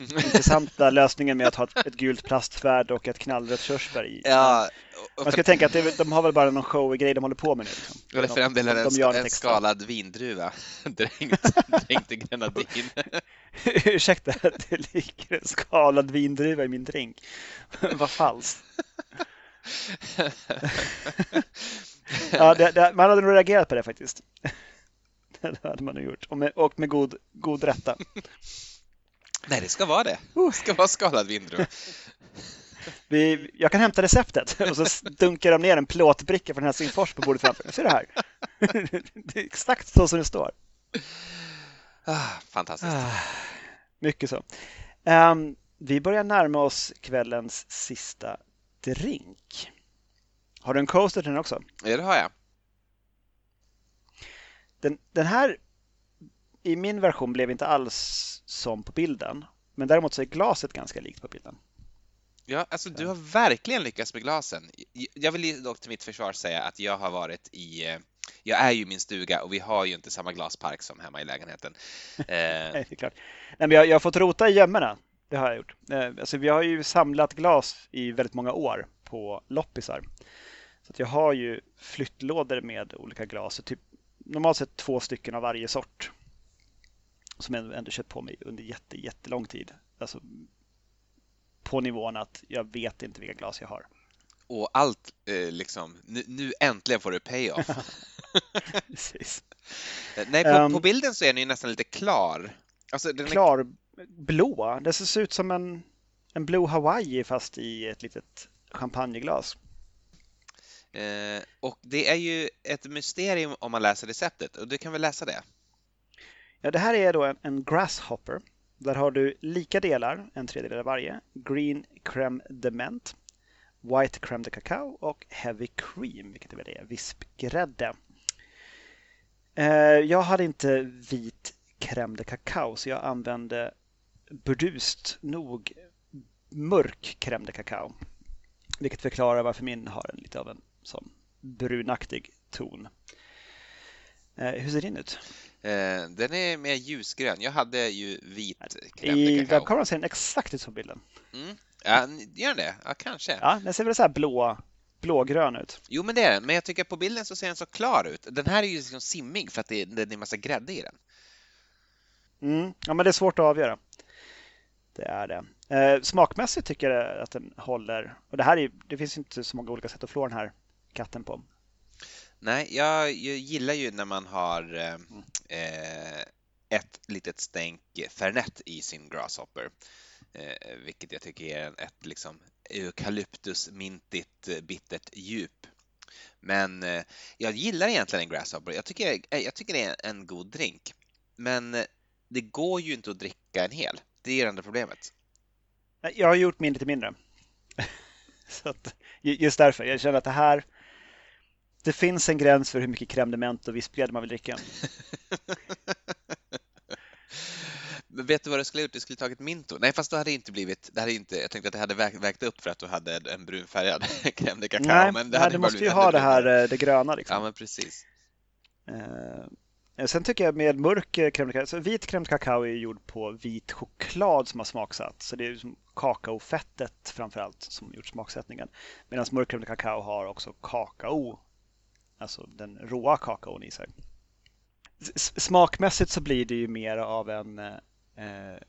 intressanta lösningen med att ha ett, ett gult plastvärd och ett knallrött körsbär i.
Ja,
Man ska tänka att det, de har väl bara någon show-grej de håller på med nu. Liksom.
Eller för den delen de, de en, en skalad vindruva <laughs> dränkt, dränkt i grenadin. <laughs>
Ursäkta, det ligger en skalad vindruva i min drink. <laughs> Vad falskt. ja, det, det, man hade nog reagerat på det faktiskt. Det hade man nog gjort. Och med, och med god, god rätta.
Nej, det ska vara det. Det ska vara skalad vindruva. <laughs>
Vi, jag kan hämta receptet <laughs> och så dunkar de ner en plåtbricka från Helsingfors på bordet framför. Ser du här? <laughs> Det är exakt så som det står.
Ah, fantastiskt. Ah,
mycket så. Um, vi börjar närma oss kvällens sista drink. Har du en coaster till den också?
Ja, det har jag.
Den, den här i min version blev inte alls som på bilden. Men däremot så är glaset ganska likt på bilden.
Ja, alltså du har verkligen lyckats med glasen. Jag vill dock till mitt försvar säga att jag har varit i eh, jag är ju i min stuga och vi har ju inte samma glaspark som hemma i lägenheten. <laughs>
Nej, det är klart. Nej, men jag, jag har fått rota i gömmorna. Det har jag gjort. Eh, alltså, vi har ju samlat glas i väldigt många år på loppisar. Så jag har ju flyttlådor med olika glas. Typ, normalt sett två stycken av varje sort som jag ändå kört på mig under jätte, jättelång tid. Alltså på nivån att jag vet inte vilka glas jag har.
Och allt eh, liksom, nu, nu, äntligen får du pay-off.
Precis. <laughs> <laughs>
Nej, på, um, på, bilden så är den ju nästan lite klar.
Alltså, den klar är... blå. Det ser ut som en, en Blue Hawaii fast i ett litet champagneglas.
Eh, och det är ju ett mysterium om man läser receptet och du kan väl läsa det?
Ja, det här är då en, en grasshopper. Där har du lika delar, en tredjedel av varje, green crème de ment, white crème de cacao och heavy cream, vilket är väl det, vispgrädde. Eh, jag hade inte vit crème de cacao så jag använde burdust nog mörk crème de cacao. Vilket förklarar varför min har en lite av en sån brunaktig ton. Eh, hur ser din ut?
Eh, den är mer ljusgrön. Jag hade ju vit crème
I webbkameran ser den exakt ut som bilden.
Mm. Ja, gör den det? Ja, kanske.
Ja, den ser väl så här blå, blågrön ut.
Jo, men det är den. Men jag tycker på bilden så ser den så klar ut. Den här är ju liksom simmig för att det är, det är en massa grädde i den.
Mm. Ja, men det är svårt att avgöra. Det är det. Eh, smakmässigt tycker jag att den håller. Och det här är, det finns inte så många olika sätt att flå den här katten på.
Nej, jag, jag gillar ju när man har eh, eh, ett litet stänk Fernet i sin Grasshopper. Eh, vilket jag tycker är en ett liksom eukalyptusmintigt eh, bittert djup. Men eh, jag gillar egentligen en Grasshopper. Jag tycker, eh, jag tycker det är en god drink. Men det går ju inte att dricka en hel. Det är det enda problemet.
Jag har gjort min lite mindre. <laughs> så att, just därför. Jag känner att det här det finns en gräns för hur mycket crème och vispgrädde man vill dricka.
Men <laughs> vet du vad du skulle ha gjort? Du skulle tagit Minto. Nej, fast då hade det inte blivit... Det hade inte, jag tänkte att det hade vägt, vägt upp för att du hade en brunfärgad <laughs> crème de cacao.
Nej,
men
nej,
hade
du måste ju ha det här eh, det gröna. Liksom.
Ja, men precis.
Eh, sen tycker jag med mörk eh, crème de cacao, så vit crème de cacao är gjord på vit choklad som har smaksatt. Så det är ju som kakaofettet framför allt som gjort smaksättningen. Medan mörk crème de cacao har också kakao, alltså den råa kakaon i sig. Smakmässigt så blir det ju mer av en, eh, eh,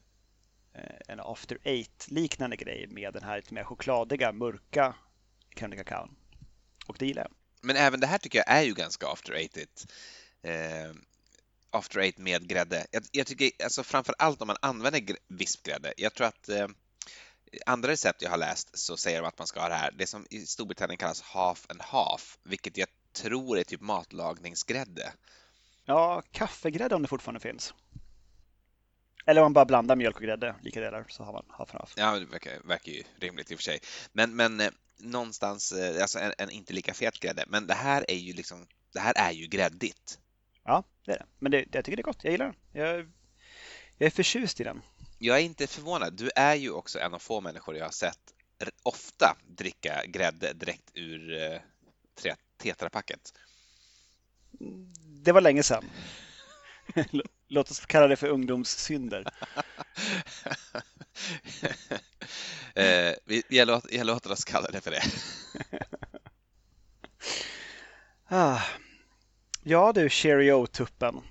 en after eight liknande grej med den här lite mer chokladiga, mörka crème de. Och det gillar jag.
Men även det här tycker jag är ju ganska after eight eh, After eight med grädde. Jag, jag tycker alltså framför allt om man använder vispgrädde. Jag tror att eh, andra recept jag har läst så säger de att man ska ha det här, det som i Storbritannien kallas half and half, vilket jag tror är typ matlagningsgrädde.
Ja, kaffegrädde om det fortfarande finns. Eller om man bara blandar mjölk och grädde lika delar så har man half and half.
Ja, det verkar, verkar ju rimligt i och för sig. Men, men eh, någonstans, eh, alltså en, en inte lika fet grädde. Men det här är ju liksom, det här är ju gräddigt.
Ja, det är det. Men det, jag tycker det är gott. Jag gillar den. Jag, jag är förtjust i den.
Jag är inte förvånad. Du är ju också en av få människor jag har sett ofta dricka grädde direkt ur eh, tetrapacket.
Det var länge sedan. <laughs> Låt oss kalla det för ungdomssynder. <laughs>
eh, vi- jag, låter, jag låter oss kalla det för det. <laughs>
Ah. Ja du, Cheerio-tuppen.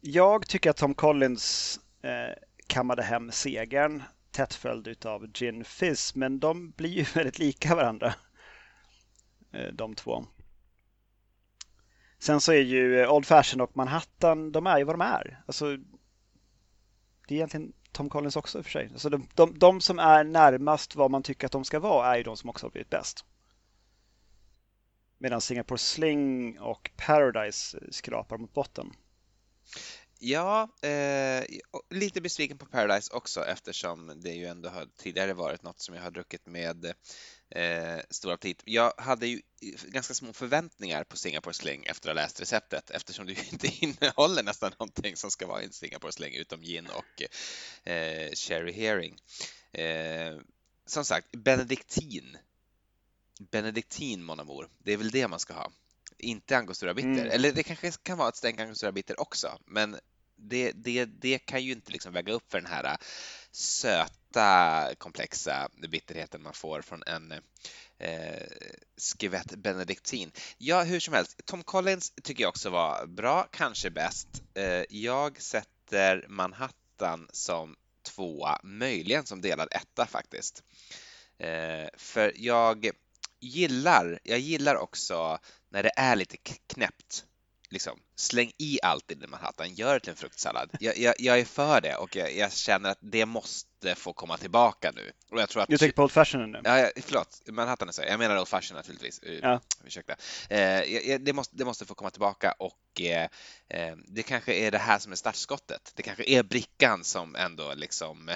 Jag tycker att Tom Collins eh, kammade hem segern tätt följd utav Gin Fizz, men de blir ju väldigt lika varandra. Eh, de två. Sen så är ju eh, Old Fashion och Manhattan, de är ju vad de är. Alltså, det är egentligen Tom Collins också i och för sig. Alltså de, de, de som är närmast vad man tycker att de ska vara är ju de som också har blivit bäst. Medan Singapore Sling och Paradise skrapar mot botten.
Ja, eh, lite besviken på Paradise också eftersom det ju ändå har tidigare varit något som jag har druckit med eh, stor aptit. Jag hade ju ganska små förväntningar på Singapore Sling efter att ha läst receptet eftersom det ju <laughs> inte innehåller nästan någonting som ska vara i en Singapore Sling utom gin och eh, Cherry Hearing. Eh, som sagt, benediktin. Benediktin, mon amour. Det är väl det man ska ha. Inte angostura bitter.
Mm.
Eller det kanske kan vara ett stänk angostura bitter också. Men det, det, det kan ju inte liksom väga upp för den här äh, söta, komplexa bitterheten man får från en eh, skvätt benediktin. Ja, hur som helst. Tom Collins tycker jag också var bra, kanske bäst. Eh, jag sätter Manhattan som tvåa, möjligen som delad etta faktiskt. Eh, för jag gillar, jag gillar också när det är lite knäppt. Liksom, släng i allt i den Manhattan, gör det till en fruktsallad. Jag, jag, jag är för det och jag, jag känner att det måste få komma tillbaka nu. Och jag tror att
Du tänker på Old Fashion nu?
Ja, förlåt, Manhattan är så. Jag menar Old Fashion naturligtvis. Eh,
Ja.
Ursäkta. Eh, jag- jag- det, måste, det måste få komma tillbaka och eh, eh, det kanske är det här som är startskottet. Det kanske är brickan som ändå liksom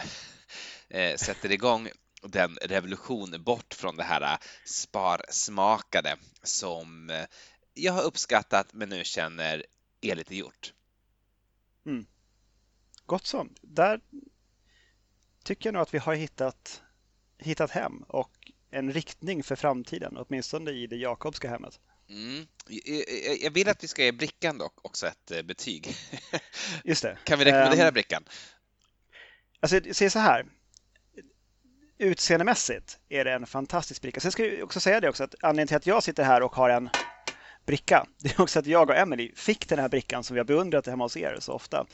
eh, sätter igång den revolution bort från det här eh, sparsmakade som eh, jag har uppskattat men nu känner är lite gjort.
Gott så. Där tycker jag nog att vi har hittat, hittat hem och en riktning för framtiden, åtminstone i det jakobska hemmet.
Mm. Jag vill att vi ska ge brickan dock också ett eh, betyg. <laughs>
Just det.
Kan vi rekommendera
um,
brickan?
Alltså, se så här. Utseendemässigt är det en fantastisk bricka. Sen ska jag också säga det också att anledningen till att jag sitter här och har en bricka, <laughs> det är också att jag och Emily fick den här brickan som vi har beundrat hemma hos er så ofta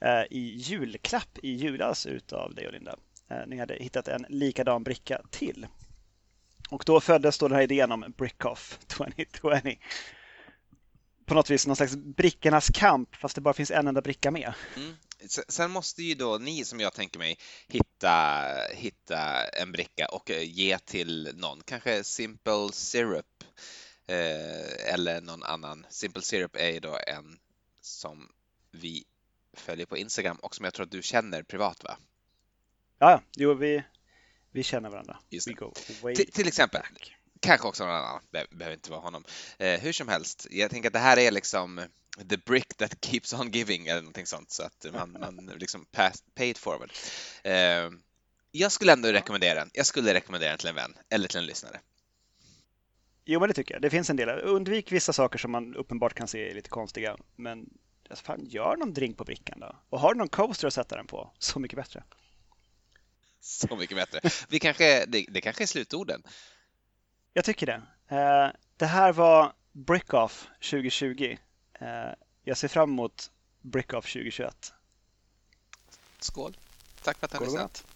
eh, i julklapp i julas utav dig och Linda. Eh, ni hade hittat en likadan bricka till. Och då föddes då den här idén om Brickoff 2020. På något vis någon slags brickornas kamp fast det bara finns en enda bricka med.
Mm. Sen måste ju då ni som jag tänker mig hitta, hitta en bricka och eh, ge till någon, kanske Simple Syrup eh, eller någon annan. Simple Syrup är ju då en som vi följer på Instagram och som jag tror att du känner privat va?
Ja, jo, vi, vi känner varandra.
Till, till exempel,
back.
kanske också någon annan, det behöver inte vara honom. Eh, hur som helst, jag tänker att det här är liksom the brick that keeps on giving eller någonting sånt så att man, man <laughs> liksom pass, pay it forward. Eh, jag skulle ändå rekommendera den. Jag skulle rekommendera den till en vän eller till en lyssnare.
Jo, men det tycker jag. Det finns en del. Undvik vissa saker som man uppenbart kan se är lite konstiga. Men alltså, fan, gör någon drink på brickan då. Och har du någon coaster att sätta den på, så mycket bättre.
Så mycket bättre. Vi kanske, det, det kanske är slutorden.
Jag tycker det. Eh, det här var Brickoff 2020. Eh, jag ser fram emot Brickoff 2021.
Skål! Tack för att du har lyssnat.